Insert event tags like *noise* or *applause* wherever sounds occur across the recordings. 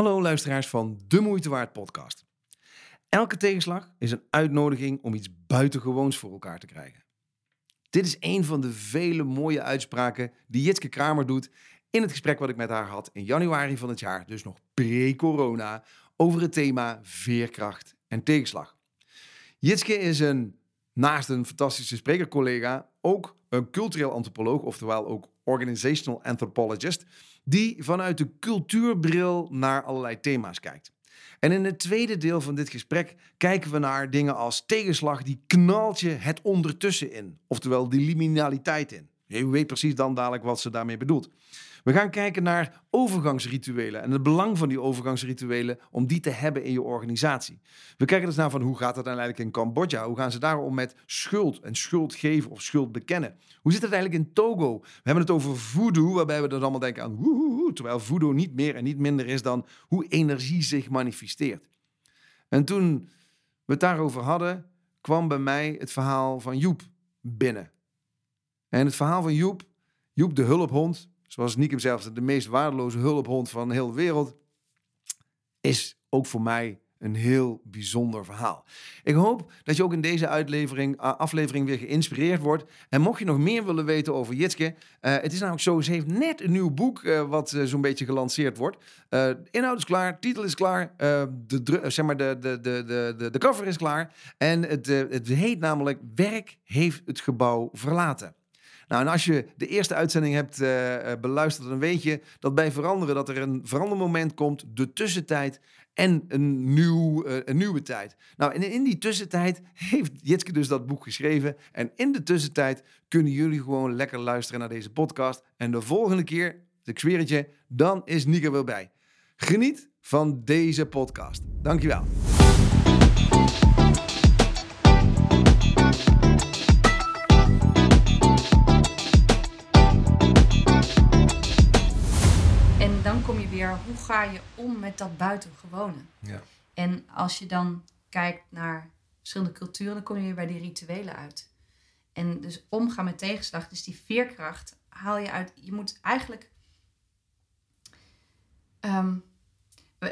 Hallo luisteraars van De Moeite Waard podcast. Elke tegenslag is een uitnodiging om iets buitengewoons voor elkaar te krijgen. Dit is een van de vele mooie uitspraken die Jitske Kramer doet in het gesprek wat ik met haar had in januari van het jaar, dus nog pre-corona, over het thema veerkracht en tegenslag. Jitske is een, naast een fantastische sprekercollega, ook een cultureel antropoloog, oftewel ook organizational anthropologist, die vanuit de cultuurbril naar allerlei thema's kijkt. En in het tweede deel van dit gesprek kijken we naar dingen als tegenslag, die knalt je het ondertussen in, oftewel die liminaliteit in. Je weet precies dan dadelijk wat ze daarmee bedoelt. We gaan kijken naar overgangsrituelen en het belang van die overgangsrituelen om die te hebben in je organisatie. We kijken dus naar van hoe gaat het eigenlijk in Cambodja? Hoe gaan ze daarom met schuld en schuld geven of schuld bekennen? Hoe zit het eigenlijk in Togo? We hebben het over voodoo, waarbij we dan allemaal denken aan woehoe, terwijl voodoo niet meer en niet minder is dan hoe energie zich manifesteert. En toen we het daarover hadden, kwam bij mij het verhaal van Joep binnen. En het verhaal van Joep, Joep de hulphond, zoals Nick hem zelf de meest waardeloze hulphond van heel de wereld, is ook voor mij een heel bijzonder verhaal. Ik hoop dat je ook in deze aflevering weer geïnspireerd wordt. En mocht je nog meer willen weten over Jitske, uh, het is namelijk zo, ze heeft net een nieuw boek uh, wat uh, zo'n beetje gelanceerd wordt. inhoud is klaar, titel is klaar, de, zeg maar de, de, de, de, de cover is klaar. En het, het heet namelijk Werk heeft het gebouw verlaten. Nou, en als je de eerste uitzending hebt uh, beluisterd, dan weet je dat bij veranderen dat er een verandermoment komt, de tussentijd en een, nieuw, uh, een nieuwe tijd. Nou, en in die tussentijd heeft Jitske dus dat boek geschreven. En in de tussentijd kunnen jullie gewoon lekker luisteren naar deze podcast. En de volgende keer, ik zweer het je, dan is Nika weer bij. Geniet van deze podcast. Dankjewel. Hoe ga je om met dat buitengewone? Ja. En als je dan kijkt naar verschillende culturen, dan kom je weer bij die rituelen uit. En dus omgaan met tegenslag, dus die veerkracht, haal je uit. Je moet eigenlijk. Ehm,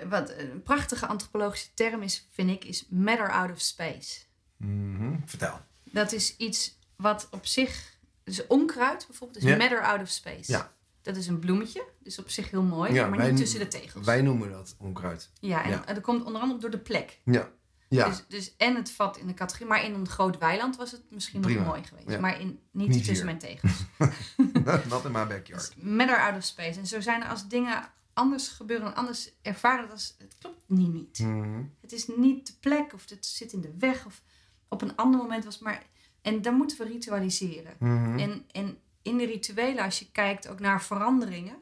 wat een prachtige antropologische term is, vind ik, is matter out of space. Mm Vertel. Dat is iets wat op zich. Dus onkruid bijvoorbeeld, is matter out of space. Ja. Dat is een bloemetje, dus op zich heel mooi, maar niet tussen de tegels. Wij noemen dat onkruid. Ja, en dat komt onder andere door de plek. Ja. Ja. Dus, dus en het vat in de categorie, maar in een groot weiland was het misschien nog mooi geweest. Maar in, niet, tussen mijn tegels. *laughs* Not in my backyard. Dus matter out of space. En zo zijn er als dingen anders gebeuren en anders ervaren, dat het klopt niet. niet. Mhm. Het is niet de plek of het zit in de weg of op een ander moment was maar... En dan moeten we ritualiseren. Mhm. En, en in de rituelen, als je kijkt ook naar veranderingen,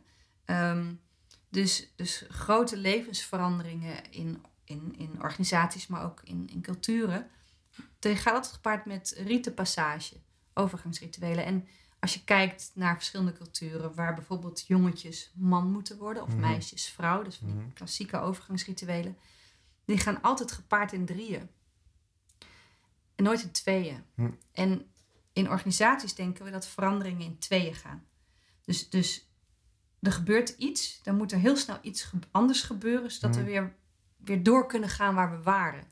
ehm, dus, dus grote levensveranderingen in, in, in organisaties, maar ook in, in culturen, dan gaat dat gepaard met rietenpassage, overgangsrituelen. En als je kijkt naar verschillende culturen, waar bijvoorbeeld jongetjes man moeten worden of mhm. meisjes vrouw, dus van die mhm. klassieke overgangsrituelen, die gaan altijd gepaard in drieën. En nooit in tweeën. Mhm. En in organisaties denken we dat veranderingen in tweeën gaan. Dus, dus er gebeurt iets, dan moet er heel snel iets anders gebeuren, zodat we mhm. weer, weer door kunnen gaan waar we waren.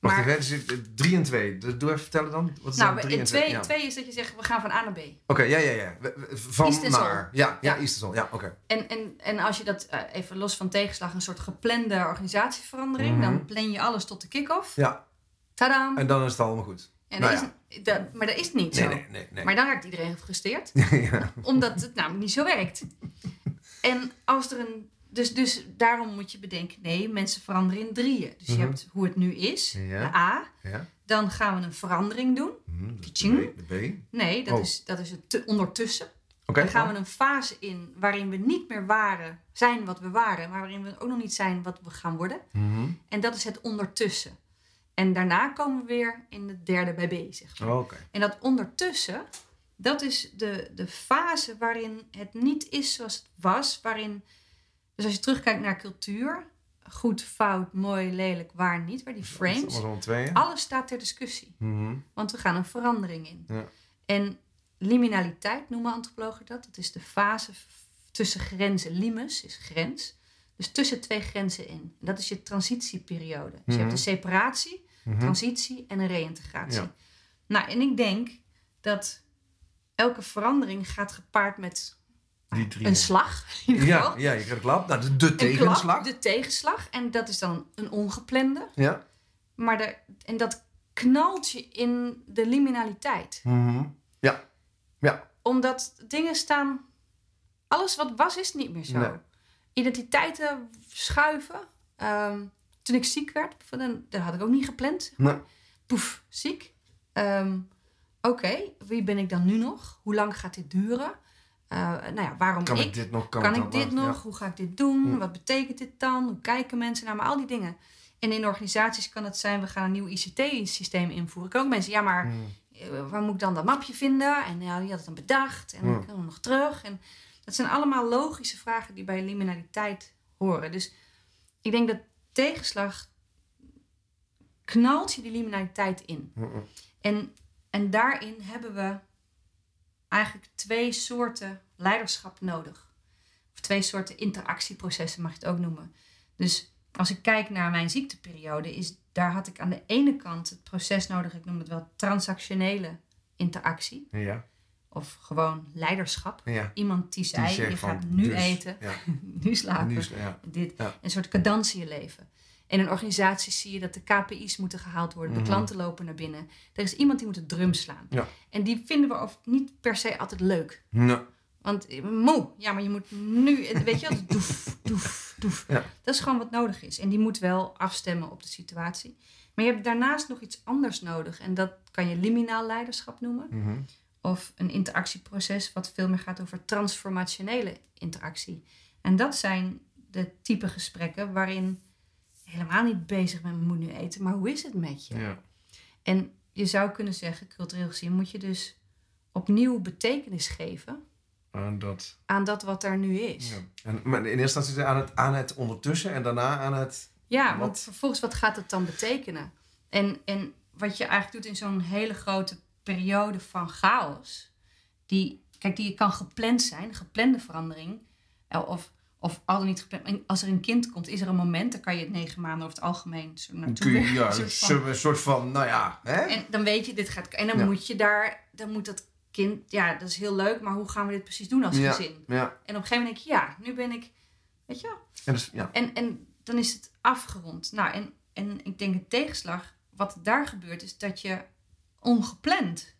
Maar Wacht, dus drie en twee. Doe even vertellen dan. Wat is nou, drie en twee, twee, is dat je zegt, we gaan van A naar B. Oké, ja, ja, ja. Van naar. Ja, ja, ja. Ja, oké. En, en, en als je dat uh, even los van tegenslag, een soort geplande organisatieverandering, dan mhm. plan je alles tot de kick-off. Ja. Tada! En dan is het allemaal goed. En nou is, dat, maar dat is niet zo. Nee, nee, nee, maar dan raakt iedereen gefrustreerd. *laughs* ja. Omdat het namelijk niet zo werkt. en als er een. Dus, dus daarom moet je bedenken: nee, mensen veranderen in drieën. Dus je mhm. hebt hoe het nu is, de A. Ja. Dan gaan we een verandering doen. Mm, de, B, de B. Nee, dat, oh. is, dat is het ondertussen. dan gaan we een fase in waarin we niet meer waren, zijn wat we waren, maar waarin we ook nog niet zijn wat we gaan worden. Mhm. En dat is het ondertussen. En daarna komen we weer in de derde bij B, zeg maar. Oh, en dat ondertussen, dat is de, de fase waarin het niet is zoals het was. Waarin, dus als je terugkijkt naar cultuur, goed, fout, mooi, lelijk, waar niet, waar die frames, alles staat ter discussie. Mhm. Want we gaan een verandering in. Ja. En liminaliteit noemen antropologen dat. Dat is de fase tussen grenzen. Limus is grens. Dus tussen twee grenzen in. Dat is je transitieperiode. Dus je Mhm. hebt een separatie, Mhm. transitie en een reïntegratie. Ja. Nou, en ik denk dat elke verandering gaat gepaard met een slag. In ieder Ja, geval. ja, je krijgt een klap. Nou, de, de tegenslag. klap, de tegenslag. En dat is dan een ongeplande. Ja. Maar de, en dat knalt je in de liminaliteit. Mhm. Ja. Ja. Omdat dingen staan... Alles wat was, is niet meer zo. Nee. Identiteiten schuiven. Ehm, toen ik ziek werd, dat had ik ook niet gepland. maar. Nee. Poef, ziek. Ehm, Oké, wie ben ik dan nu nog? Hoe lang gaat dit duren? Eh, nou ja, waarom Kan ik? ik dit nog? Kan, Kan ik ik dit nog? Hoe ga ik dit doen? Hm. Wat betekent dit dan? Hoe kijken mensen naar me? Al die dingen. En in organisaties kan het zijn, we gaan een nieuw ICT-systeem invoeren. Ik ook mensen, ja, maar Mm. eh, waar moet ik dan dat mapje vinden? En ja, die had het dan bedacht. En dan kan we nog terug. En dat zijn allemaal logische vragen die bij liminaliteit horen. Dus ik denk dat tegenslag knalt je die liminaliteit in. En, en daarin hebben we eigenlijk twee soorten leiderschap nodig. Of twee soorten interactieprocessen mag je het ook noemen. Dus als ik kijk naar mijn ziekteperiode, is, daar had ik aan de ene kant het proces nodig, ik noem het wel transactionele interactie. Ja. Of gewoon leiderschap. Ja. Iemand die zei, Die je gaat nu dus, eten, Ja. *laughs* nu slapen, Nu is- ja. dit. Een soort cadans in je leven. En in organisaties zie je dat de KPI's moeten gehaald worden. Mhm. De klanten lopen naar binnen. Er is iemand die moet de drum slaan. En die vinden we of niet per se altijd leuk. Nee. Want eh, moe, ja, maar je moet nu, weet je wel, doef, doef, doef. Dat is gewoon wat nodig is. En die moet wel afstemmen op de situatie. Maar je hebt daarnaast nog iets anders nodig. En dat kan je liminaal leiderschap noemen. Mhm. Of een interactieproces wat veel meer gaat over transformationele interactie. En dat zijn de type gesprekken waarin je helemaal niet bezig bent met moet nu eten, maar hoe is het met je? Ja. En je zou kunnen zeggen, cultureel gezien, moet je dus opnieuw betekenis geven En dat. aan dat wat er nu is. Ja. Ja, En, maar in eerste instantie aan het, aan het ondertussen en daarna aan het. want Wat? vervolgens, wat gaat het dan betekenen? En, en wat je eigenlijk doet in zo'n hele grote periode van chaos, die, kijk, die kan gepland zijn, geplande verandering, eh, of, of al dan niet gepland. Als er een kind komt, is er een moment, dan kan je het negen maanden over het algemeen zo naartoe Kun je, ja, een soort van- soort, een soort van, nou ja. Hè? En dan weet je, dit gaat. En dan Ja. moet je daar, dan moet dat kind, ja, dat is heel leuk, maar hoe gaan we dit precies doen als Ja. gezin? ja. En op een gegeven moment denk je, ja, nu ben ik, weet je wel. En dus, ja. En, en dan is het afgerond. Nou, en, en ik denk een tegenslag, wat daar gebeurt, is dat je ongepland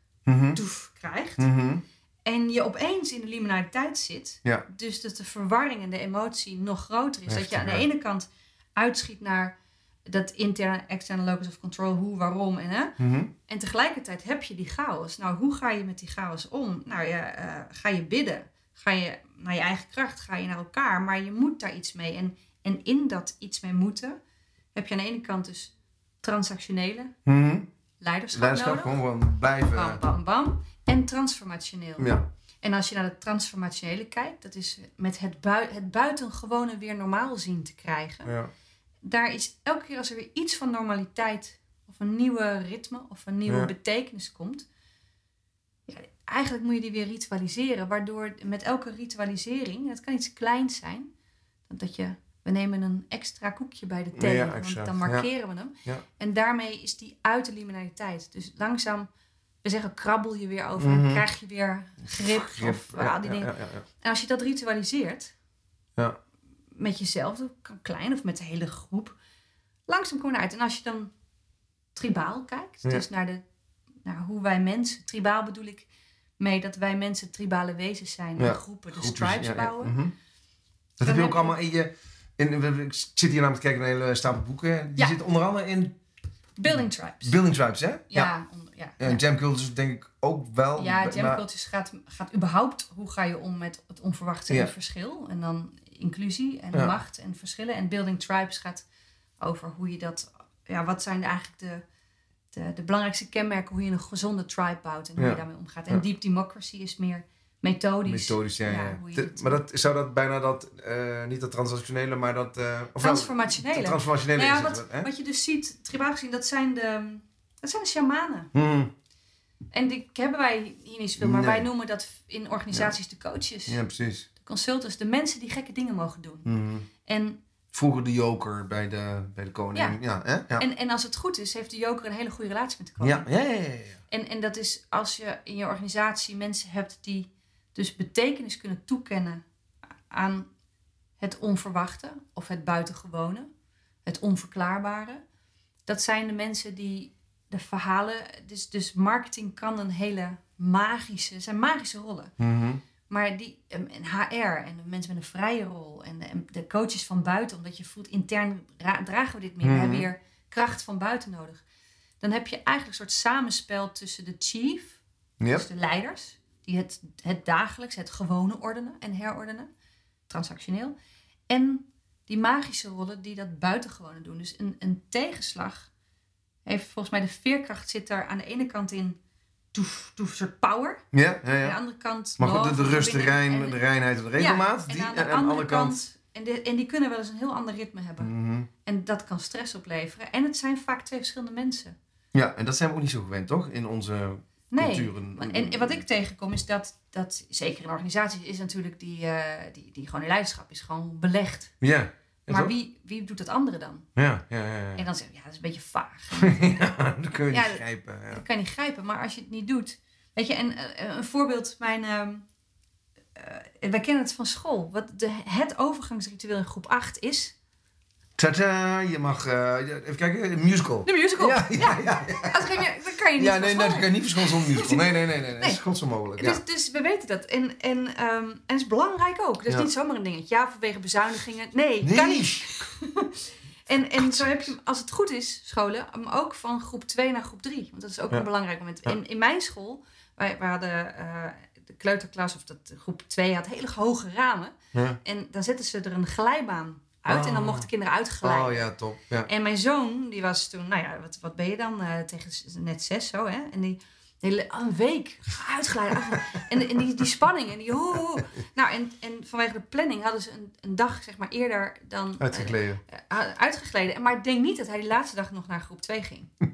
toef krijgt. Mhm. En je opeens in de liminaliteit zit. Ja. Dus dat de verwarring en de emotie nog groter is. dat je aan de ene kant uitschiet naar dat interne, externe locus of control, hoe, waarom en hè. Mhm. En tegelijkertijd heb je die chaos. Nou, hoe ga je met die chaos om? Nou ja, eh, ga je bidden? Ga je naar je eigen kracht? Ga je naar elkaar? Maar je moet daar iets mee. En, en in dat iets mee moeten, heb je aan de ene kant dus transactionele Mhm. Leiderschap, Leiderschap, nodig. gewoon, blijven. Bam, bam, bam. En transformationeel. Ja. En als je naar het transformationele kijkt, dat is met het, bui het buitengewone weer normaal zien te krijgen. ja. Daar is elke keer als er weer iets van normaliteit of een nieuwe ritme of een nieuwe Ja. betekenis komt, ja, eigenlijk moet je die weer ritualiseren. Waardoor met elke ritualisering, het kan iets kleins zijn, dat je, we nemen een extra koekje bij de thee, Ja, want dan markeren we hem. Ja. En daarmee is die uit de liminaliteit. Dus langzaam, we zeggen krabbel je weer over, Mhm. dan krijg je weer grip, Grip, of ja, al die ja, dingen. En als je dat ritualiseert, Ja. met jezelf, klein of met de hele groep, langzaam kom je eruit. En als je dan tribaal kijkt, dus naar, de, naar hoe wij mensen, tribaal bedoel ik mee dat wij mensen tribale wezens zijn, en groepen, de ja, ja. bouwen. Mhm. Dat Dan heb je ook allemaal in je... In, ik zit hier namelijk te kijken naar een hele stapel boeken. Die Ja. zit onder andere in Building tribes. Building Tribes, hè? ja, onder- ja, En ja. Jam Cultures denk ik ook wel. Ja, maar- Jam Cultures gaat, gaat überhaupt hoe ga je om met het onverwachte en Ja. verschil. En dan inclusie en Ja. macht en verschillen. En Building Tribes gaat over hoe je dat... Ja, wat zijn eigenlijk de, de, de belangrijkste kenmerken... hoe je een gezonde tribe bouwt en hoe Ja. je daarmee omgaat. En Ja. Deep Democracy is meer methodisch. Methodisch, ja. Ja, ja. De- maar dat, zou dat bijna dat, eh, niet dat transactionele, maar dat... eh, of wel, Transformationele. transformationele Nou ja, het, wat, hè? wat je dus ziet, tribaal gezien, dat zijn de, dat zijn de shamanen. Mhm. En die hebben wij hier niet zoveel, maar Nee. wij noemen dat in organisaties de coaches. Ja, precies. De consultants, de mensen die gekke dingen mogen doen. Mhm. En Vroeger de joker bij de, bij de koning. Ja. hè? ja. En, en als het goed is, heeft de joker een hele goede relatie met de koning. ja, ja, ja, ja, ja. En, en dat is als je in je organisatie mensen hebt die dus betekenis kunnen toekennen aan het onverwachte of het buitengewone, het onverklaarbare. Dat zijn de mensen die de verhalen, dus, dus marketing kan een hele magische, zijn magische rollen. Mhm. Maar die, en HR en de mensen met een vrije rol en de, en de coaches van buiten, omdat je voelt intern ra- dragen we dit meer, we Mhm. hebben hier kracht van buiten nodig. Dan heb je eigenlijk een soort samenspel tussen de chief, Yep. dus de leiders, die het, het dagelijks, het gewone ordenen en herordenen, transactioneel, en die magische rollen die dat buitengewone doen. Dus een, een tegenslag heeft volgens mij de veerkracht zit daar aan de ene kant in, toef, soort power. Ja, ja, Aan de ja. andere kant. Maar goed, de, rust, de, verbinden rein, en- de reinheid en de regelmaat. ja, die, en aan de, en andere kant. En, de, en die kunnen wel eens een heel ander ritme hebben. Mhm. En dat kan stress opleveren. En het zijn vaak twee verschillende mensen. Ja, en dat zijn we ook niet zo gewend, toch? In onze Nee. culturen. En, en wat ik tegenkom is dat, dat zeker in organisaties, is natuurlijk die, eh, die, die gewoon in leiderschap is gewoon belegd. Ja. Maar toch? wie, wie doet dat andere dan? Ja, ja, ja. ja. En dan zeg je, ja, dat is een beetje vaag. *laughs* ja, dat kun je niet grijpen. Ja. Dat kan je niet grijpen. Maar als je het niet doet. Weet je, en eh, een voorbeeld, mijn. ehm eh, wij kennen het van school. Wat de, het overgangsritueel in groep 8 is. Tada, je mag... eh, even kijken, een musical. De musical. Ja, ja, ja. Als dan kan je niet Ja, nee, dat kan je niet verschillen zonder musical. *laughs* Nee, nee, nee, nee. nee. Dat is mogelijk. Ja. Dus, dus we weten dat. En, en, ehm, en het is belangrijk ook. Dat is niet zomaar een dingetje. Ja, vanwege bezuinigingen. Nee, Nee. kan niet. *laughs* En, en zo heb je, als het goed is, scholen, hem ook van groep 2 naar groep 3. Want dat is ook een belangrijk moment. In, in mijn school, wij, wij hadden eh, de kleuterklas, of dat groep 2 had hele hoge ramen. Ja. En dan zetten ze er een glijbaan uit en dan Oh. mochten kinderen uitglijden. Oh ja, top. Ja. En mijn zoon, die was toen, nou ja, wat, wat ben je dan? eh, tegen net zes zo, hè? En die, hele- een week uitglijden. uitglijden. *laughs* en, en die, die spanning en die hoe, hoe. Nou, en, en vanwege de planning hadden ze een, een dag, zeg maar, eerder dan... eh, Uitgekleden. eh. Maar ik denk niet dat hij die laatste dag nog naar groep 2 ging. *laughs*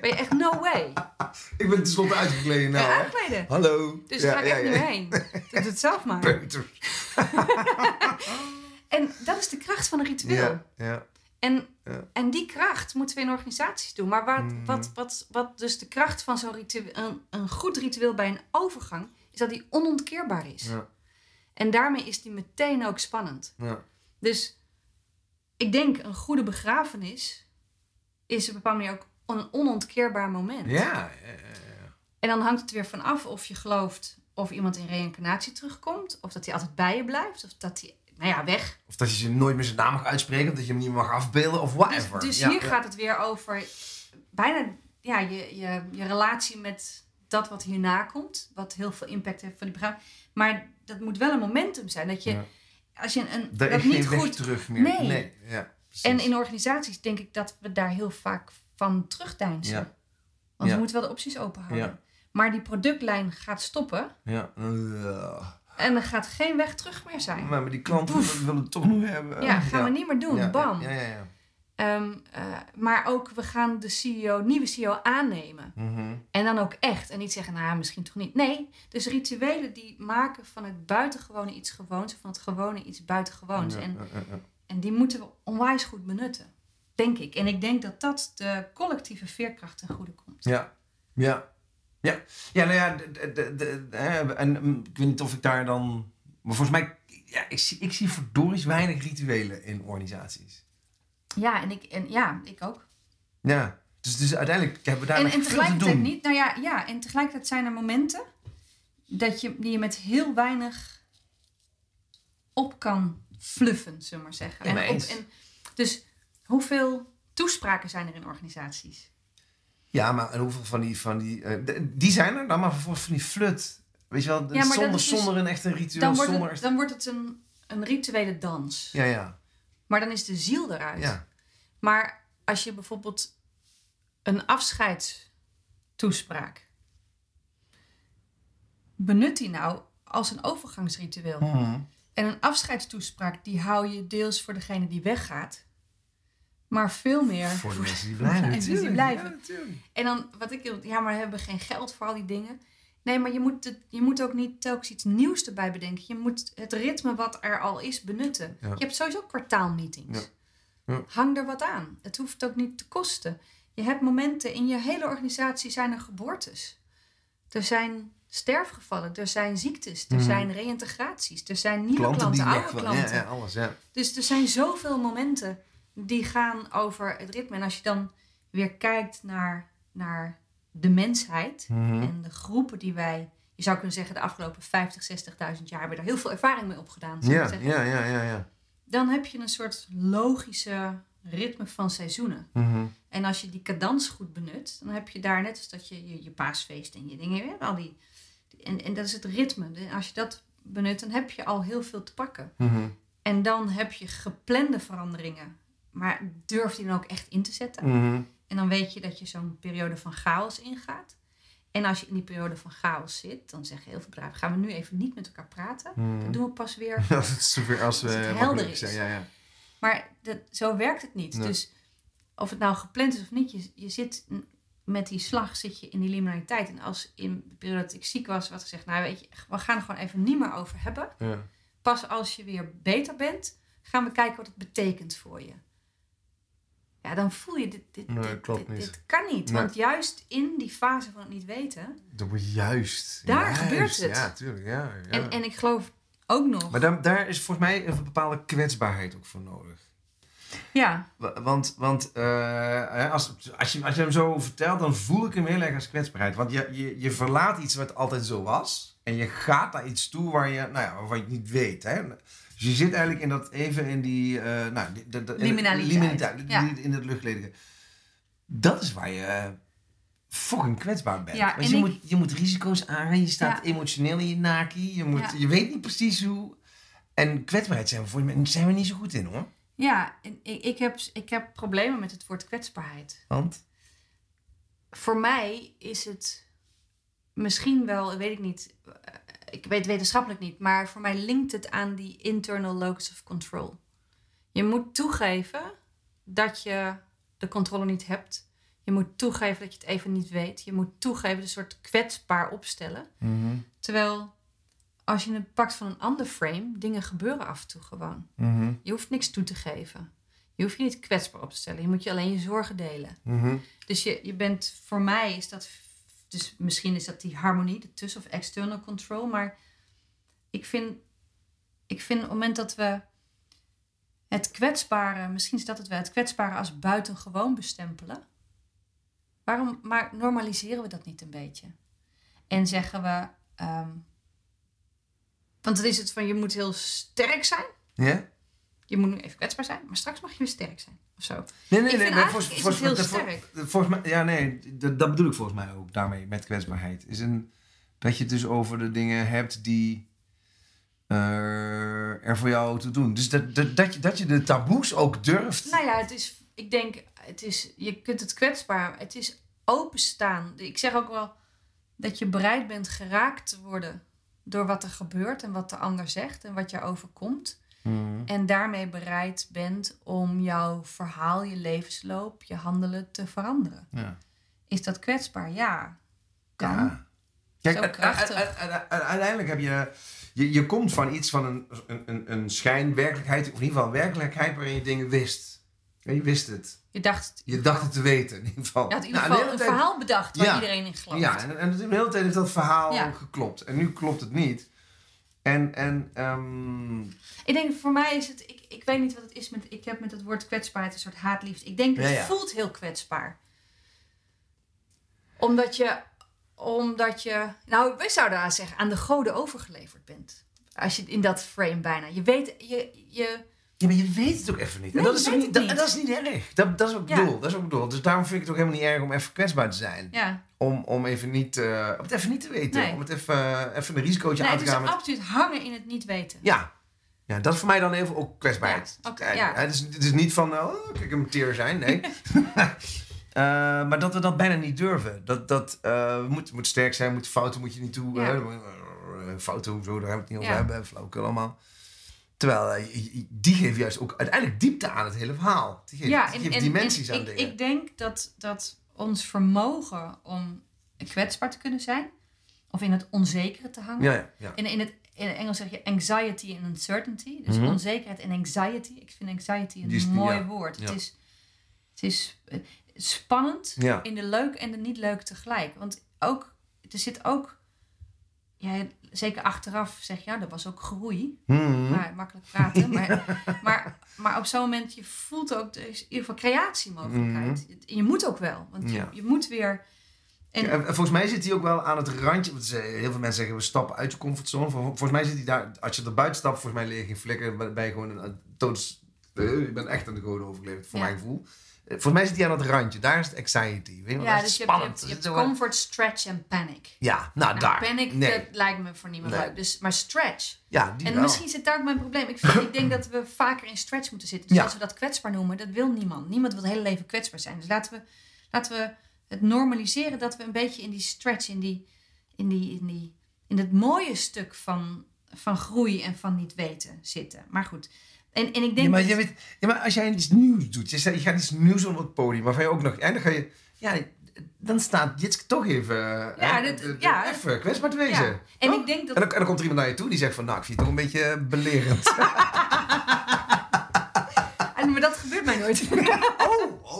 Ben je echt no way. *laughs* Ik ben tenslotte uitgekleden nou. Ja, uitgekleden. Hallo. Dus daar ga ik echt niet heen. Doe het zelf maar. En dat is de kracht van een ritueel. Ja, ja. En, Ja. en die kracht moeten we in organisaties doen. Maar wat, Mhm. wat, wat, wat dus de kracht van zo'n ritueel, een, een goed ritueel bij een overgang, is dat die onontkeerbaar is. Ja. En daarmee is die meteen ook spannend. Ja. Dus ik denk een goede begrafenis is op een bepaalde manier ook een onontkeerbaar moment. Ja. En dan hangt het weer van af of je gelooft of iemand in reïncarnatie terugkomt, of dat hij altijd bij je blijft, of dat hij, nou ja, weg. Of dat je ze nooit meer zijn naam mag uitspreken, of dat je hem niet meer mag afbeelden, of Dus, whatever. dus Ja, hier gaat het weer over bijna ja, je, je, je relatie met dat wat hierna komt, wat heel veel impact heeft van die begrafenis. Maar dat moet wel een momentum zijn. Dat je, Ja. als je een, dat is niet geen weg goed. terug meer. Nee. nee. Ja, precies. En in organisaties denk ik dat we daar heel vaak van terugdeinzen. Ja. Want we moeten wel de opties open houden. Ja. Maar die productlijn gaat stoppen Ja. Uh, en er gaat geen weg terug meer zijn. maar die klanten Poef. willen het toch nog hebben. Ja, gaan we niet meer doen. Ja, Bam. Ja, ja, ja. Ehm, eh, maar ook, we gaan de CEO, nieuwe CEO aannemen. Mhm. En dan ook echt. En niet zeggen, nou, misschien toch niet. Nee, dus rituelen die maken van het buitengewone iets gewoons. Of van het gewone iets buitengewoons. Ja, En, en die moeten we onwijs goed benutten. Denk ik. En ik denk dat dat de collectieve veerkracht ten goede komt. Ja, ja. Ja, ja nou ja, de, de, de, de- hè, en mm, ik weet niet of ik daar dan... Maar volgens mij, ja, ik zie, ik zie verdorie weinig rituelen in organisaties. Ja, en ik, en, ja, ik ook. Ja, dus, dus uiteindelijk hebben we daar En, en te tegelijkertijd doen. niet. Nou ja, ja, en tegelijkertijd zijn er momenten dat je, die je met heel weinig op kan fluffen, zullen we maar zeggen. Ja, En op, en, dus hoeveel toespraken zijn er in organisaties? Ja, maar en hoeveel van die, van die, eh, die zijn er dan, maar vervolgens van die flut. Weet je wel, Ja, zonder, dus- zonder een echt een ritueel, Dan wordt zonder... het, dan wordt het een, een rituele dans. Ja, ja, Maar dan is de ziel eruit. ja. Maar als je bijvoorbeeld een afscheidstoespraak benut die nou als een overgangsritueel. Mhm. En een afscheidstoespraak die hou je deels voor degene die weggaat, maar veel meer Voor de mensen die blijven. *laughs* mensen die natuurlijk. blijven. Ja, natuurlijk. En dan wat ik ja, maar we hebben geen geld voor al die dingen. Nee, maar je moet, het, je moet ook niet telkens iets nieuws erbij bedenken. Je moet het ritme wat er al is benutten. Ja. Je hebt sowieso kwartaalmeetings. Ja. Hang er wat aan. Het hoeft ook niet te kosten. Je hebt momenten in je hele organisatie zijn er geboortes. Er zijn sterfgevallen, er zijn ziektes, er Mhm. zijn reïntegraties, er zijn nieuwe klanten, oude klanten. Ja, ja, alles, ja. Dus er zijn zoveel momenten die gaan over het ritme. En als je dan weer kijkt naar, naar de mensheid Mhm. en de groepen die wij, je zou kunnen zeggen, de afgelopen 50, 60.000 jaar hebben daar heel veel ervaring mee opgedaan. Ja, ja, ja, ja, ja. Dan heb je een soort logische ritme van seizoenen. Mhm. En als je die cadans goed benut, dan heb je daar net als dat je je, je paasfeest en je dingen hebt. Al die, en, en dat is het ritme. Als je dat benut, dan heb je al heel veel te pakken. Mhm. En dan heb je geplande veranderingen. Maar durf die dan ook echt in te zetten. Mhm. En dan weet je dat je zo'n periode van chaos ingaat. En als je in die periode van chaos zit, dan zeggen heel veel bedrijven: gaan we nu even niet met elkaar praten. Mhm. Dat doen we pas weer. *laughs* Dat is zover als we Als het wat helder is. zijn. Ja, ja. Maar dat, zo werkt het niet. Nee. Dus of het nou gepland is of niet, je, je zit met die slag zit je in die liminaliteit. En als in de periode dat ik ziek was, werd gezegd, nou weet je, we gaan er gewoon even niet meer over hebben. ja. Pas als je weer beter bent, gaan we kijken wat het betekent voor je. Ja, dan voel je, dit, dit, Nee, dit, klopt dit, niet. dit kan niet. Nee. Want juist in die fase van het niet weten. Dat wordt juist. Daar juist. gebeurt het. Ja, tuurlijk. Ja, ja. En, en ik geloof ook nog. Maar daar, daar is volgens mij een bepaalde kwetsbaarheid ook voor nodig. ja, Wa- Want, want eh, hè, als, als, je, als je hem zo vertelt, dan voel ik hem heel erg als kwetsbaarheid. Want je, je, je verlaat iets wat altijd zo was. En je gaat naar iets toe waar je, nou ja, waarvan je het niet weet. Hè? Dus je zit eigenlijk in dat, even in die... eh nou, die- dat- dat- in- Liminaliteit. liminaliteit, Ja. In het luchtledige. Dat is waar je eh, fucking kwetsbaar bent. Ja, Want je, ik- moet, je moet risico's aangaan. Je staat Ja. emotioneel in je naki. Je, moet, je weet niet precies hoe... En kwetsbaarheid zijn we, voor, zijn we niet zo goed in hoor. ja en ik, ik, heb, ik heb problemen met het woord kwetsbaarheid. Want... voor mij is het misschien wel, weet ik niet, eh, ik weet wetenschappelijk niet, maar voor mij linkt het aan die internal locus of control. Je moet toegeven dat je de controle niet hebt. Je moet toegeven dat je het even niet weet. Je moet toegeven, een soort kwetsbaar opstellen. Mhm, Terwijl als je het pakt van een ander frame, dingen gebeuren af en toe gewoon. mhm, Je hoeft niks toe te geven. Je hoeft je niet kwetsbaar op te stellen. Je moet je alleen je zorgen delen. mhm. Dus je, je bent, voor mij is dat, dus misschien is dat die harmonie ertussen of external control, maar ik vind, ik vind op het moment dat we het kwetsbare, misschien is dat het wel, het kwetsbare als buitengewoon bestempelen, waarom maar normaliseren we dat niet een beetje? En zeggen we, ehm, want dan is het van je moet heel sterk zijn, Ja? Je moet nu even kwetsbaar zijn, maar straks mag je weer sterk zijn of zo. Nee, nee, Ik nee. nee, eigenlijk is heel sterk. volgens mij, ja, nee, dat, dat bedoel ik volgens mij ook daarmee met kwetsbaarheid. Is een, dat je het dus over de dingen hebt die eh, er voor jou toe doen. Dus dat, dat, dat, je, dat je de taboes ook durft. Nou ja, het is, ik denk, het is, je kunt het kwetsbaar, het is openstaan. Ik zeg ook wel dat je bereid bent geraakt te worden door wat er gebeurt en wat de ander zegt en wat je overkomt. Mhm. En daarmee bereid bent om jouw verhaal, je levensloop, je handelen te veranderen. Ja. Is dat kwetsbaar? Ja. Kan. Ja. Kijk, uiteindelijk heb je, je... Je komt van iets van een, een, een, schijnwerkelijkheid, of in ieder geval werkelijkheid waarin je dingen wist. Je wist het. Je dacht, Je dacht het te weten, in ieder geval. je had in ieder Nou, de geval een tijd- verhaal bedacht waar Ja. iedereen in gelooft. Ja, en, en de hele tijd heeft dat verhaal Ja. geklopt. En nu klopt het niet. En, en ehm, Ik denk voor mij is het, ik, ik weet niet wat het is met, ik heb met het woord kwetsbaarheid een soort haatliefde. Ik denk het Ja, ja. voelt heel kwetsbaar. Omdat je, omdat je, nou wij zouden aan zeggen, aan de goden overgeleverd bent. Als je in dat frame bijna, je weet, je, je ja, maar je weet het ook even niet. Nee, en dat is, ook niet, het dat, is niet erg. Dat, dat is wat ik Ja. bedoel. Dat is wat ik bedoel. Dus daarom vind ik het ook helemaal niet erg om even kwetsbaar te zijn. ja. Om, om, even niet, eh, om het even niet te weten. Nee. Om het even, even een risicootje Nee, aan het te is gaan. Met... absoluut hangen in het niet weten. Ja. ja, dat is voor mij dan even ook kwetsbaarheid. Ja, oké, Kijk, ja. Het, is, het is niet van, oh, kijk hem teer zijn. Nee. *laughs* Eh, maar dat we dat bijna niet durven. Dat, dat moeten moet sterk zijn, moet fouten moet je niet toe. Fouten, hoezo, daar hebben we het niet over hebben. Flauwekul allemaal. Terwijl eh, die geven juist ook uiteindelijk diepte aan het hele verhaal. Die geven, die geven dimensies aan ik, dingen. Ik denk dat, dat ons vermogen om kwetsbaar te kunnen zijn, of in het onzekere te hangen. Ja, ja, ja. In, in, het, in het Engels zeg je anxiety en uncertainty. Dus Mhm. onzekerheid en anxiety. Ik vind anxiety een is- mooi ja, woord. ja. Het is, het is eh, spannend Ja. in de leuk en de niet leuk tegelijk. Want ook, er zit ook, ja, zeker achteraf zeg je, ja, er was ook groei. Mhm. Maar makkelijk praten. maar, *laughs* maar, maar op zo'n moment, je voelt ook, er is in ieder geval creatiemogelijkheid. Je moet ook wel, want je. Ja. je moet weer... En, Ja, en volgens mij zit hij ook wel aan het randje. Want ze- heel veel mensen zeggen we stappen uit je comfortzone. Vol- Volgens mij zit hij daar. Als je er buiten stapt, volgens mij leer je geen flikker. Ben je gewoon een, een toons. eh, Je bent echt aan de goden overgeleverd, voor Ja. mijn gevoel. Volgens mij zit hij aan het randje. Daar is het anxiety. Weet je, ja, dat dus is je hebt, je spannend. hebt, je hebt comfort, stretch en panic. ja, nou, Nou, daar. panic, nee. dat lijkt me voor niemand Nee. leuk. Dus, maar stretch. Ja, die En wel. misschien zit daar ook mijn probleem. Ik, vind, ik denk dat we vaker in stretch moeten zitten. Dus Ja. als we dat kwetsbaar noemen, dat wil niemand. Niemand wil het hele leven kwetsbaar zijn. Dus laten we, laten we het normaliseren dat we een beetje in die stretch, in, die, in, die, in, die, in het mooie stuk van, van groei en van niet weten zitten. Maar goed. En, en ik denk Ja maar, je weet, ja, maar als jij iets nieuws doet, je, je gaat iets nieuws op het podium, waarvan je ook nog, en dan ga je, ja, dan staat Jitske toch even, Ja, dit- ja. even kwetsbaar te wezen. Ja. En Toch? ik denk dat En dan, en dan komt er iemand naar je toe die zegt van, nou, ik vind het toch een beetje belerend. *laughs* En, maar dat gebeurt mij nooit. *laughs* oh, oh,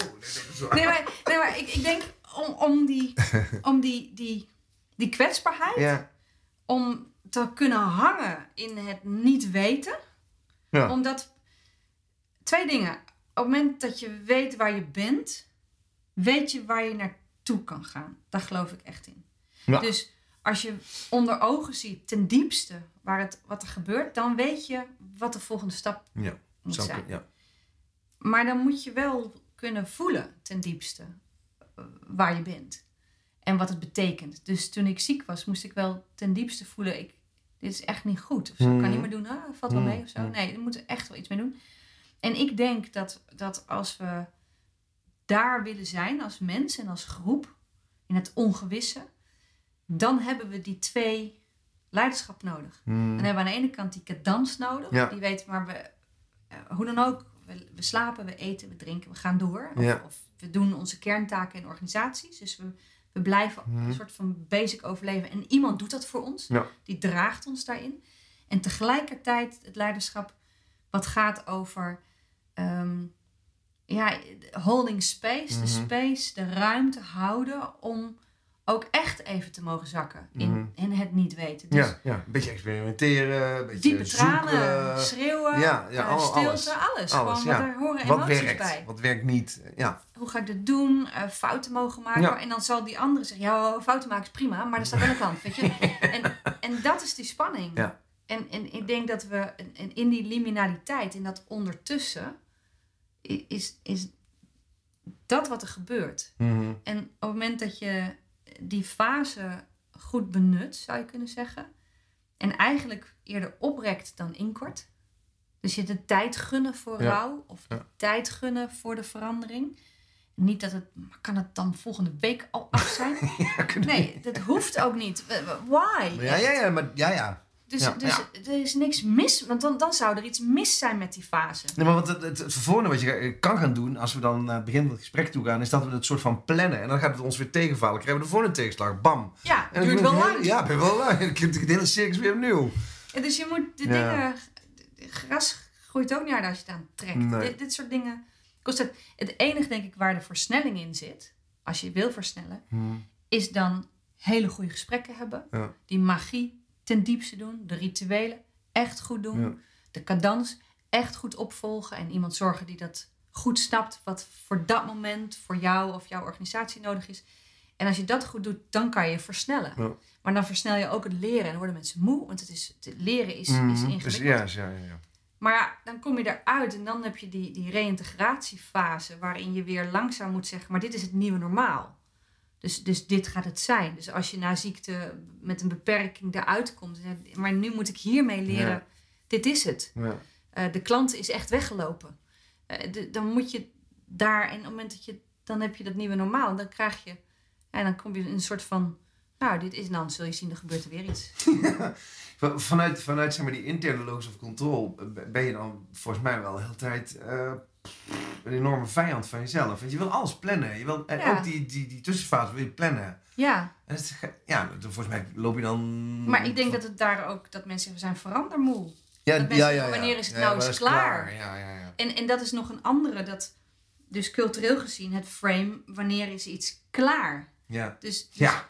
nee. Nee, maar, nee, maar ik, ik denk om, om, die, *laughs* om die, die, die kwetsbaarheid, Ja, om te kunnen hangen in het niet weten. Ja. Omdat, twee dingen. Op het moment dat je weet waar je bent, weet je waar je naartoe kan gaan. Daar geloof ik echt in. Ja. Dus als je onder ogen ziet, ten diepste, waar het, wat er gebeurt, dan weet je wat de volgende stap ja, moet zou zijn. ik- ja. Maar dan moet je wel kunnen voelen ten diepste eh, waar je bent. En wat het betekent. Dus toen ik ziek was, moest ik wel ten diepste voelen... Ik, dit is echt niet goed. Of zo. Kan niet meer doen. Ah, valt wel mee of zo. Mhm. Nee, we moeten echt wel iets mee doen. En ik denk dat, dat als we daar willen zijn als mens en als groep... in het ongewisse... dan hebben we die twee leiderschap nodig. Dan hebben we aan de ene kant die cadans nodig. Ja. Die weet, maar we, eh, hoe dan ook, we, we slapen, we eten, we drinken, we gaan door. Of, Ja. of we doen onze kerntaken in organisaties. Dus we, we blijven Mhm. een soort van basic overleven. En iemand doet dat voor ons. Ja. Die draagt ons daarin. En tegelijkertijd het leiderschap wat gaat over ehm, ja, holding space. De Mhm. space, de ruimte houden om ook echt even te mogen zakken in, Mhm. in het niet weten. Dus ja, ja, een beetje experimenteren, een beetje Diepe tranen, zoeken. schreeuwen, Ja, ja, eh, stilte, alles. alles. Alles, Gewoon, ja. daar horen Wat emoties werkt, bij. wat werkt niet. Ja, Hoe ga ik dit doen? Eh, fouten mogen maken. Ja. En dan zal die andere zeggen, ja, fouten maken is prima, maar er staat aan de kant, weet je. *laughs* En, en dat is die spanning. Ja. En, en ik denk dat we en- in die liminaliteit, in dat ondertussen, is, is dat wat er gebeurt. Mhm. En op het moment dat je die fase goed benut, zou je kunnen zeggen. En eigenlijk eerder oprekt dan inkort. Dus je de tijd gunnen voor Ja. rouw of de Ja. tijd gunnen voor de verandering. Niet dat het, maar kan het dan volgende week al af zijn? *laughs* Ja, Nee, dat hoeft ook niet. Why? Ja, ja, ja, maar ja, ja. Dus, Ja, dus er is niks mis, want dan, dan zou er iets mis zijn met die fase. Nee, maar wat het, het, het vervolgende wat je kan gaan doen, als we dan naar het begin van het gesprek toe gaan, is dat we het soort van plannen. En dan gaat het ons weer tegenvallen. Krijgen we de volgende tegenslag. Bam. Ja, dan duurt wel lang. Ja, ben wel lang. *laughs* Dan krijg het hele circus weer opnieuw. Ja, dus je moet de dingen. Gras groeit ook niet harder als je het aan trekt. Nee. Dit, dit soort dingen kost het. Het enige, denk ik, waar de versnelling in zit, als je wil versnellen, is dan hele goede gesprekken hebben. Die magie ten diepste doen, de rituelen echt goed doen, Ja. de cadans echt goed opvolgen en iemand zorgen die dat goed snapt, wat voor dat moment voor jou of jouw organisatie nodig is. En als je dat goed doet, dan kan je versnellen. Ja. Maar dan versnel je ook het leren en worden mensen moe, want het is, het leren is, is Mhm. ingewikkeld. Dus, ja, is- ja, ja, ja. Maar ja, dan kom je eruit en dan heb je die, die reïntegratiefase waarin je weer langzaam moet zeggen, maar dit is het nieuwe normaal. Dus, dus dit gaat het zijn. Dus als je na ziekte met een beperking eruit komt, maar nu moet ik hiermee leren, Ja. dit is het. ja. Eh, de klant is echt weggelopen. Eh, de- dan moet je daar, en op het moment dat je, dan heb je dat nieuwe normaal, en dan krijg je, en dan kom je in een soort van, nou, dit is dan, zul je zien, er gebeurt er weer iets. *laughs* Van- Vanuit, vanuit zeg maar, die interne logos of control ben je dan volgens mij wel de hele tijd eh, een enorme vijand van jezelf. Want je wil alles plannen. Je wil, en Ja. ook die, die, die tussenfase wil je plannen. Ja, En het, ja, volgens mij loop je dan... maar ik denk dat het daar ook, dat mensen we zijn verandermoe. ja, dat mensen zeggen, wanneer is het nou eens klaar? Ja, ja, ja. En, en dat is nog een andere, dat, dus cultureel gezien, het frame, wanneer is iets klaar? Ja, Dus, dus ja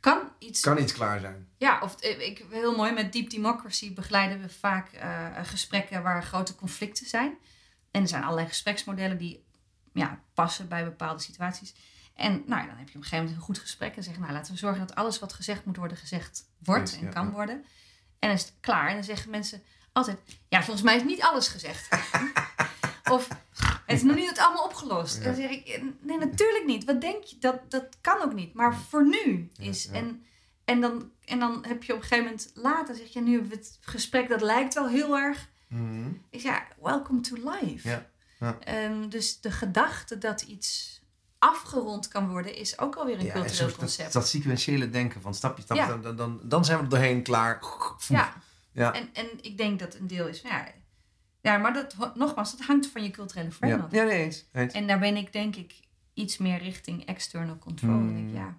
kan iets kan iets klaar zijn. Ja, of eh, ik, heel mooi, met Deep Democracy begeleiden we vaak eh, gesprekken waar grote conflicten zijn. En er zijn allerlei gespreksmodellen die ja, passen bij bepaalde situaties. En nou, ja, dan heb je op een gegeven moment een goed gesprek en zeggen, nou laten we zorgen dat alles wat gezegd moet worden gezegd wordt en ja, kan ja. worden. En dan is het klaar. En dan zeggen mensen altijd, ja, volgens mij is niet alles gezegd. *laughs* of het is nog niet het allemaal opgelost. Ja. Dan zeg ik, nee, natuurlijk niet. Wat denk je? Dat, dat kan ook niet. Maar voor nu is. En, en, dan, en dan heb je op een gegeven moment later, zeg je, nu hebben we het gesprek, dat lijkt wel heel erg. Mhm. Ik zeg, ja, welcome to life. Ja, ja. Ehm, dus de gedachte dat iets afgerond kan worden, is ook alweer een Ja, cultureel zo, dat, concept. dat sequentiële denken van stapje, stapje, Ja. dan, dan, zijn we er doorheen klaar. ja. Ja. En, en ik denk dat een deel is van, ja, ja maar dat, nogmaals, dat hangt van je culturele frame Ja, af. ja nee, eens. eens. En daar ben ik denk ik iets meer richting external control. Hmm. Ik, ja.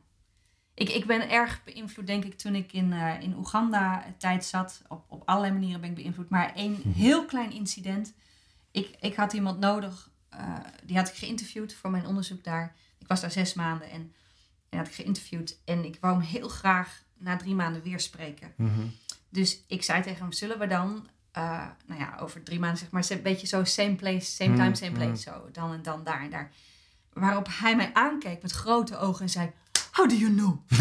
Ik, ik ben erg beïnvloed, denk ik, toen ik in, eh, in Oeganda tijd zat. Op, op allerlei manieren ben ik beïnvloed. Maar één Mhm. heel klein incident. Ik, ik had iemand nodig, eh, die had ik geïnterviewd voor mijn onderzoek daar. Ik was daar zes maanden en, en had ik geïnterviewd. En ik wou hem heel graag na drie maanden weer spreken. Mhm. Dus ik zei tegen hem, zullen we dan, eh, nou ja, over drie maanden zeg maar, een beetje zo same place, same time, Mm, same mm. place, zo, dan en dan, daar en daar. Waarop hij mij aankeek met grote ogen en zei, how do you know? *laughs*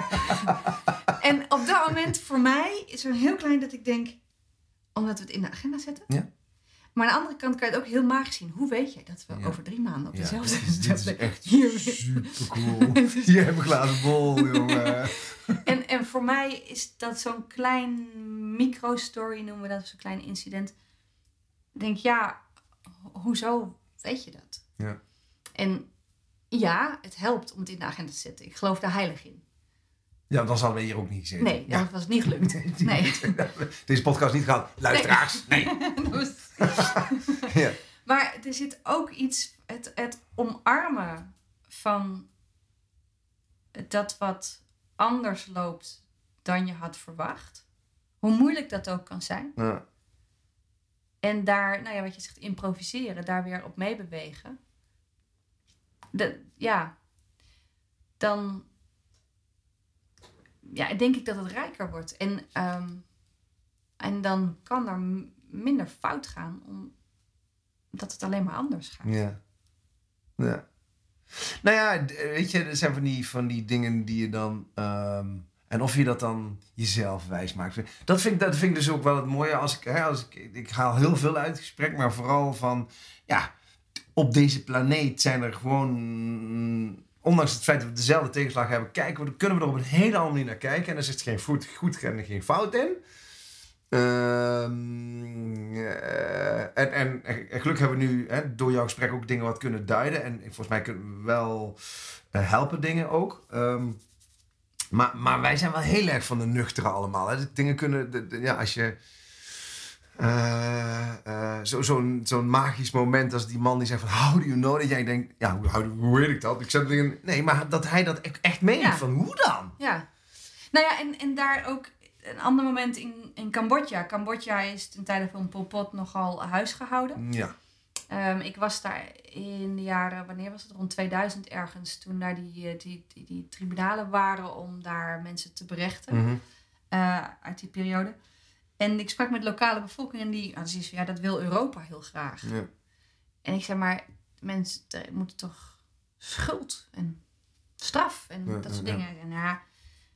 *laughs* En op dat moment, voor mij, is er heel klein dat ik denk, omdat we het in de agenda zetten. Ja. Maar aan de andere kant kan je het ook heel magisch zien. Hoe weet jij dat we Ja. over drie maanden op Ja, dezelfde dit is, dit is plek- echt *laughs* hier- super cool. Hier heb ik een glazen bol, jongen. En, en voor mij is dat zo'n klein micro-story, noemen we dat, zo'n klein incident. Ik denk, ja, ho- hoezo weet je dat? Ja. En ja, het helpt om het in de agenda te zetten. Ik geloof daar heilig in. Ja, dan hadden we hier ook niet gezeten. Nee, Ja. dat was niet gelukt. Nee. *laughs* Deze podcast niet gehad. Luisteraars, nee. *laughs* Dat was- *laughs* Ja. Maar er zit ook iets, het, het omarmen van dat wat anders loopt dan je had verwacht. Hoe moeilijk dat ook kan zijn. Ja. En daar, nou ja, wat je zegt, improviseren, daar weer op meebewegen. Ja, dan ja, denk ik dat het rijker wordt. En, ehm, en dan kan er minder fout gaan, omdat het alleen maar anders gaat. Ja. ja. Nou ja, weet je, er zijn van die, van die dingen die je dan... ehm, en of je dat dan jezelf wijs maakt. Dat vind, dat vind ik dus ook wel het mooie. Als ik, hè, als ik, ik haal heel veel uit het gesprek, maar vooral van... Ja, op deze planeet zijn er gewoon... Ondanks het feit dat we dezelfde tegenslag hebben, kijken kunnen we er op een hele andere manier naar kijken. En er zit geen goed, goed en geen fout in. Ehm, eh, en, en, gelukkig hebben we nu hè, door jouw gesprek ook dingen wat kunnen duiden. En volgens mij kunnen we wel eh, helpen dingen ook. Ehm, maar, maar wij zijn wel heel erg van de nuchtere allemaal. Hè. Dingen kunnen, ja, als je... eh, eh, zo- Zo'n zo'n magisch moment als die man die zegt van... How do you know? Dat jij denkt, ja, hoe, hoe weet ik dat? Ik zeg dingen, nee, maar dat hij dat e- echt meent. Ja. Van, hoe dan? Ja. Nou ja, en, en daar ook een ander moment in, in Cambodja. Cambodja is ten tijde van Pol Pot nogal huisgehouden. Ja. Ehm, ik was daar in de jaren, wanneer was het? Rond 2000 ergens. Toen daar die, eh, die, die, die tribunalen waren om daar mensen te berechten. Eh, uit die periode. En ik sprak met lokale bevolking en die, ah, die zei ja, dat wil Europa heel graag. Ja. En ik zei, maar mensen moeten toch schuld en straf en Ja, dat soort ja. dingen. En ja,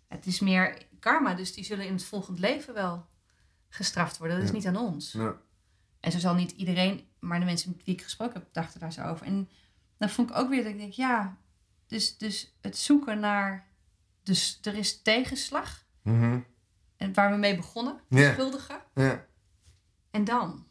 het is meer karma, dus die zullen in het volgend leven wel gestraft worden. Dat is niet aan ons. Ja. En zo zal niet iedereen, maar de mensen met wie ik gesproken heb, dachten daar zo over. En dan vond ik ook weer dat ik denk, ja, dus, dus het zoeken naar, dus er is tegenslag. Mhm. En waar we mee begonnen, Ja. schuldigen. ja. En dan?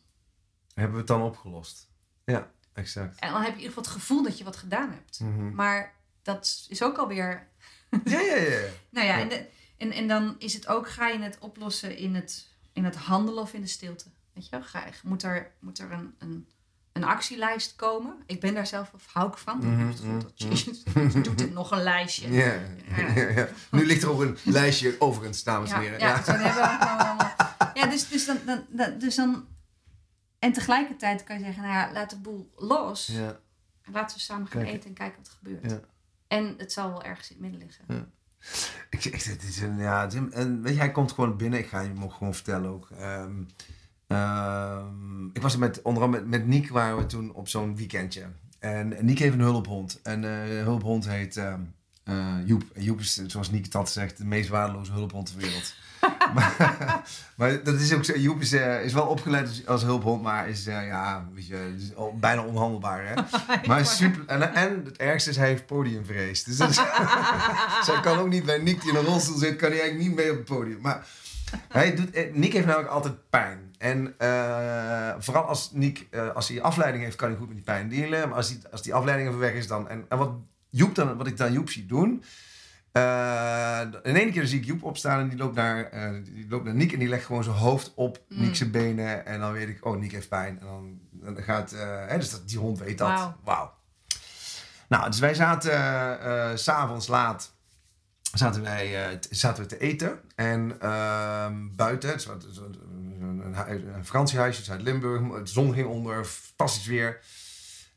Hebben we het dan opgelost? Ja, exact. En dan heb je in ieder geval het gevoel dat je wat gedaan hebt. Mhm. Maar dat is ook alweer *laughs* Ja, ja, ja. ja. *laughs* Nou ja, Ja. En, de- en, en dan is het ook, ga je het oplossen in het, in het handelen of in de stilte? Weet je wel? Ga, je- moet er, moet er een, een een actielijst komen. Ik ben daar zelf of hou ik van. Mhm, mhm, ze *laughs* doet het nog een lijstje. Ja. Ja, ja. Nu ligt er ook een lijstje overigens, dames en Ja, heren. ja, zo hebben we allemaal. Ja, dus, dus, dan, dan, dan, dus dan. En tegelijkertijd kan je zeggen, nou ja, laat de boel los. Ja. Laten we samen gaan eten en kijken wat er gebeurt. En het zal wel ergens in het midden liggen. Ik, ik, het is een, ja, en weet je, hij komt gewoon binnen. Ik ga je hem ook gewoon vertellen ook. Ehm, ik was er met, onder andere met, met Niek waren we toen op zo'n weekendje. En Niek heeft een hulphond. En eh, de hulphond heet ehm, eh, Joep. En Joep is, zoals Niek het altijd zegt, de meest waardeloze hulphond ter wereld. *laughs* maar, *laughs* maar dat is ook zo. Joep is, eh, is wel opgeleid als, als hulphond, maar is, ja, weet je, is al bijna onhandelbaar. Hè? *laughs* Maar super. En, en het ergste is, hij heeft podiumvrees. Dus dat is, hij kan ook niet bij Nick die in een rolstoel zit, kan hij eigenlijk niet mee op het podium. Maar hij doet, Nick heeft namelijk altijd pijn. En eh, vooral als Nick, eh, als hij afleiding heeft, kan hij goed met die pijn dealen. Maar als die, als die afleiding even weg is dan. En, en wat, Joep dan, wat ik dan Joep zie doen. eh, in één keer zie ik Joep opstaan en die loopt naar, die loopt naar Nick en die legt gewoon zijn hoofd op Mm. Zijn benen. En dan weet ik, oh, Nick heeft pijn. En dan, dan gaat, hè, dus dat, die hond weet dat. Wauw. Wauw. Nou, dus wij zaten s s'avonds laat zaten wij zaten we te eten. En ehm, buiten, was een, een, een, huis- een vakantiehuisje in Zuid-Limburg. De zon ging onder, fantastisch weer.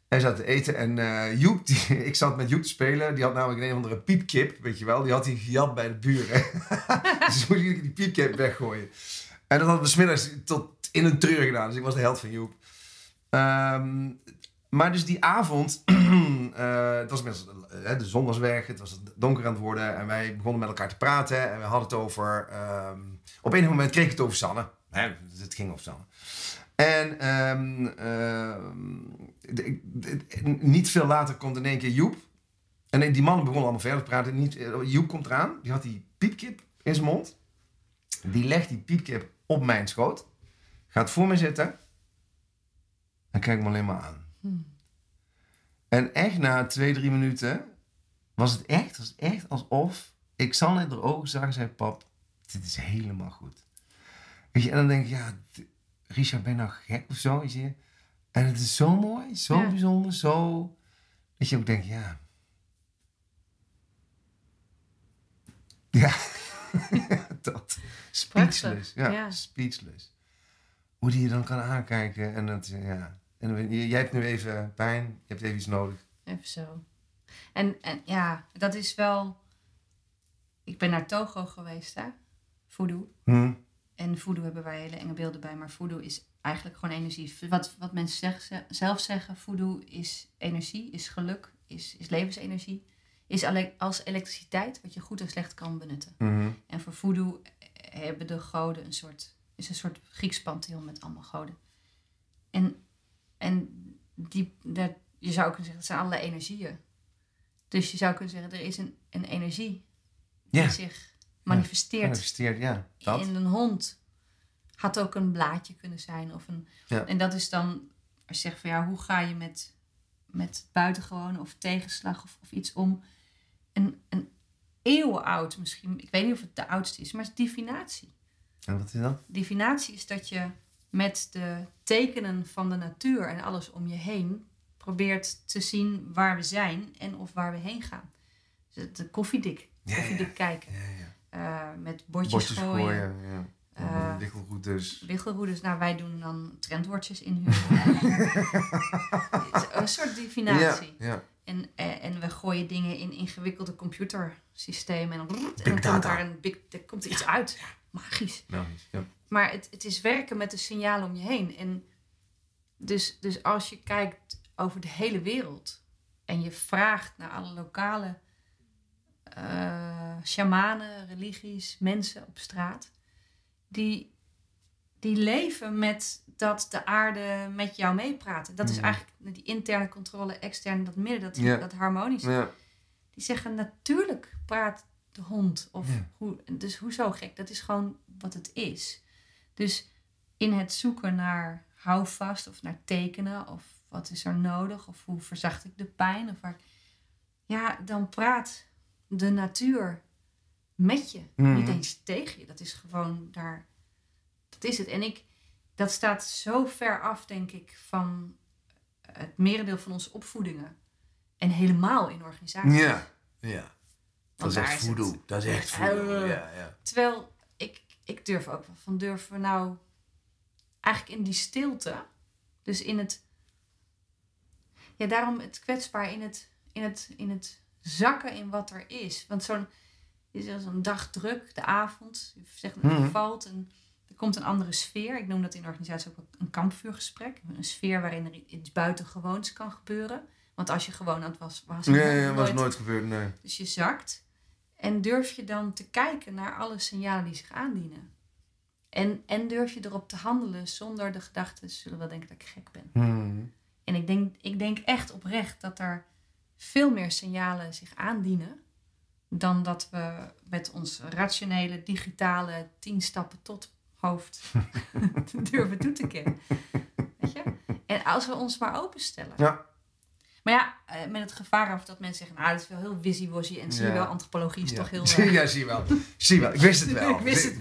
En zaten te eten. En eh, Joep, *laughs* ik zat met Joep te spelen. Die had namelijk een of andere piepkip, weet je wel. Die had hij gejat bij de buren. *laughs* dus moest ik die piepkip weggooien. En dat hadden we smiddags tot in een treur gedaan. Dus ik was de held van Joep. Ehm, maar dus die avond, *clears throat* eh, het was inmiddels, eh, de zon was weg, het was donker aan het worden en wij begonnen met elkaar te praten en we hadden het over, ehm, op enig moment kreeg ik het over Sanne. Hè, het ging over Sanne. En ehm, ehm, de- de- niet veel later komt in één keer Joep. En die mannen begonnen allemaal verder te praten. Niet, eh, Joep komt eraan, die had die piepkip in zijn mond. Die legt die piepkip op mijn schoot. Gaat voor me zitten. En kijkt me alleen maar aan. Hmm. En echt na twee, drie minuten was het echt, was echt alsof ik Sanne in de ogen zag en zei: Pap, dit is helemaal goed. Weet je, en dan denk ik: Ja, Richard, ben je nou gek of zo? Weet je? En het is zo mooi, zo Ja. bijzonder, zo. Dat je ook denkt: Ja. Ja, *laughs* dat. Speechless. Ja, ja. speechless. Hoe die je dan kan aankijken en dat, ja. En jij hebt nu even pijn, je hebt even iets nodig. Even zo. En, en ja, dat is wel... Ik ben naar Togo geweest, hè. Voodoo. Hm? En voodoo hebben wij hele enge beelden bij. Maar voodoo is eigenlijk gewoon energie. Wat, wat mensen zeg- zelf zeggen, voodoo is energie, is geluk, is, is levensenergie. Is alle- als elektriciteit, wat je goed en slecht kan benutten. Mhm. En voor voodoo hebben de goden een soort, is een soort Grieks pantheon met allemaal goden. En, en die, dat, je zou kunnen zeggen, dat zijn allerlei energieën. Dus je zou kunnen zeggen, er is een, een energie die zich manifesteert manifesteert, ja. Dat. in een hond. Had ook een blaadje kunnen zijn. Of een, Ja. En dat is dan, als je zegt van ja, hoe ga je met, met buitengewoon of tegenslag of, of iets om. Een, een eeuwen oud misschien, ik weet niet of het de oudste is, maar het is divinatie. En wat is dat? Divinatie is dat je met de tekenen van de natuur en alles om je heen probeert te zien waar we zijn en of waar we heen gaan. Dus de koffiedik, Ja, koffiedik kijken. Ja, eh, met bordjes, Bordjes gooien. gooien, ja. Eh, nou wij doen dan trendwoordjes inhuren. Is *laughs* een soort divinatie. Ja, ja. En, eh, en we gooien dingen in ingewikkelde computersystemen. En dan, en dan komt daar, een big, er komt er iets uit. Magisch. Nou, ja. Maar het, het is werken met de signalen om je heen. En dus, dus als je kijkt over de hele wereld en je vraagt naar alle lokale eh shamanen, religies, mensen op straat, die, die leven met dat de aarde met jou meepraat. Dat is Mhm. eigenlijk die interne controle, externe, dat midden, dat, Ja. dat harmonische. Ja. Die zeggen natuurlijk praat de hond. Of Ja. hoe, dus hoezo gek? Dat is gewoon wat het is. Dus in het zoeken naar houvast of naar tekenen of wat is er nodig of hoe verzacht ik de pijn of waar, ja, dan praat de natuur met je, Mhm. niet eens tegen je. Dat is gewoon daar, dat is het. En ik, dat staat zo ver af, denk ik, van het merendeel van onze opvoedingen. En helemaal in organisaties. Ja, ja. Dat is echt het- voodoo. Dat is echt voodoo. Ja, ja. Terwijl ik, ik durf ook wel van durven we nou eigenlijk in die stilte, dus in het, ja daarom het kwetsbaar in het, in het, in het zakken in wat er is. Want zo'n, is dag druk, de avond, je zegt het Mhm. valt en er komt een andere sfeer. Ik noem dat in de organisatie ook een kampvuurgesprek. Een sfeer waarin er iets buitengewoons kan gebeuren. Want als je gewoon aan het was, was Nee, dat was nooit nooit gebeurd, nee. dus je zakt. En durf je dan te kijken naar alle signalen die zich aandienen. En, en durf je erop te handelen zonder de gedachte, ze zullen wel denken dat ik gek ben. Hmm. En ik denk, ik denk echt oprecht dat er veel meer signalen zich aandienen. Dan dat we met ons rationele, digitale tien stappen tot hoofd *laughs* durven toe te kennen. Weet je? En als we ons maar openstellen. Ja. Maar ja, eh, met het gevaar af dat mensen zeggen, nou, dat is wel heel wishy-washy. En zie je Ja. wel, antropologie is Ja. toch heel... *laughs* Zie, eh, ja, zie je wel. Zie je wel. Ik wist het wel. *laughs* ik wist het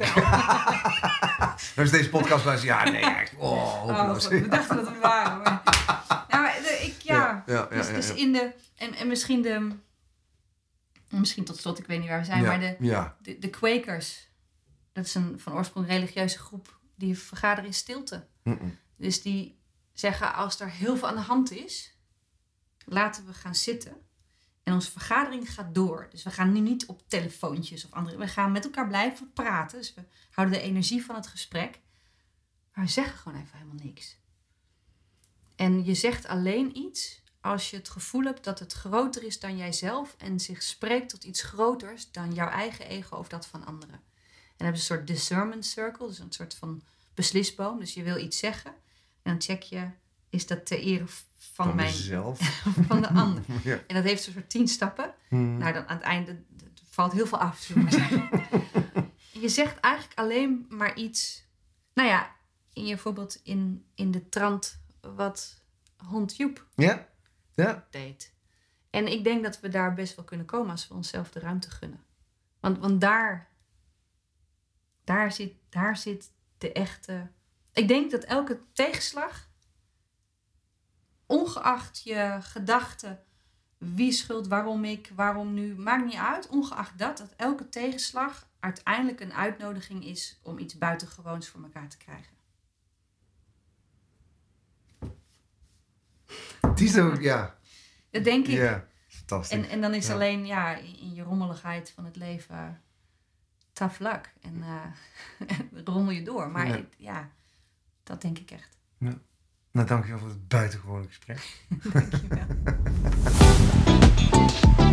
wel. Is deze podcast luisteren. Ja, nee, echt. Oh, Oh. God, we dachten dat we waren. Maar... Nou, maar de- ik, ja. Dus, dus in de... En, en misschien de... Misschien tot slot, ik weet niet waar we zijn, maar de, de, de Quakers, dat is een van oorsprong religieuze groep, die vergaderen in stilte. Dus die zeggen, als er heel veel aan de hand is, laten we gaan zitten. En onze vergadering gaat door. Dus we gaan nu niet op telefoontjes of andere. We gaan met elkaar blijven praten. Dus we houden de energie van het gesprek. Maar we zeggen gewoon even helemaal niks. En je zegt alleen iets als je het gevoel hebt dat het groter is dan jijzelf en zich spreekt tot iets groters dan jouw eigen ego of dat van anderen. En dan heb je een soort discernment circle, dus een soort van beslisboom. Dus je wil iets zeggen en dan check je, is dat ter ere van, Van mijn, mezelf. *laughs* van de ander? *laughs* Ja. En dat heeft een soort tien stappen. Hmm. Nou, dan aan het einde valt heel veel af, zullen we zeggen. *laughs* je zegt eigenlijk alleen maar iets. Nou ja, in je voorbeeld in, in de trant wat hond Joep Ja? Ja? En ik denk dat we daar best wel kunnen komen als we onszelf de ruimte gunnen. Want, want daar, daar, zit, daar zit de echte. Ik denk dat elke tegenslag, ongeacht je gedachten, wie schuld, waarom ik, waarom nu, maakt niet uit. Ongeacht dat, dat elke tegenslag uiteindelijk een uitnodiging is om iets buitengewoons voor elkaar te krijgen. Die is ook, ja. Dat denk ik. Ja. Fantastisch. En, en dan is Ja. alleen ja, in, je rommeligheid van het leven tough luck. En eh, *laughs* rommel je door. Maar Ja. ja. ja, dat denk ik echt. Nou, dankjewel voor het buitengewone gesprek. *laughs* Dankjewel. *laughs*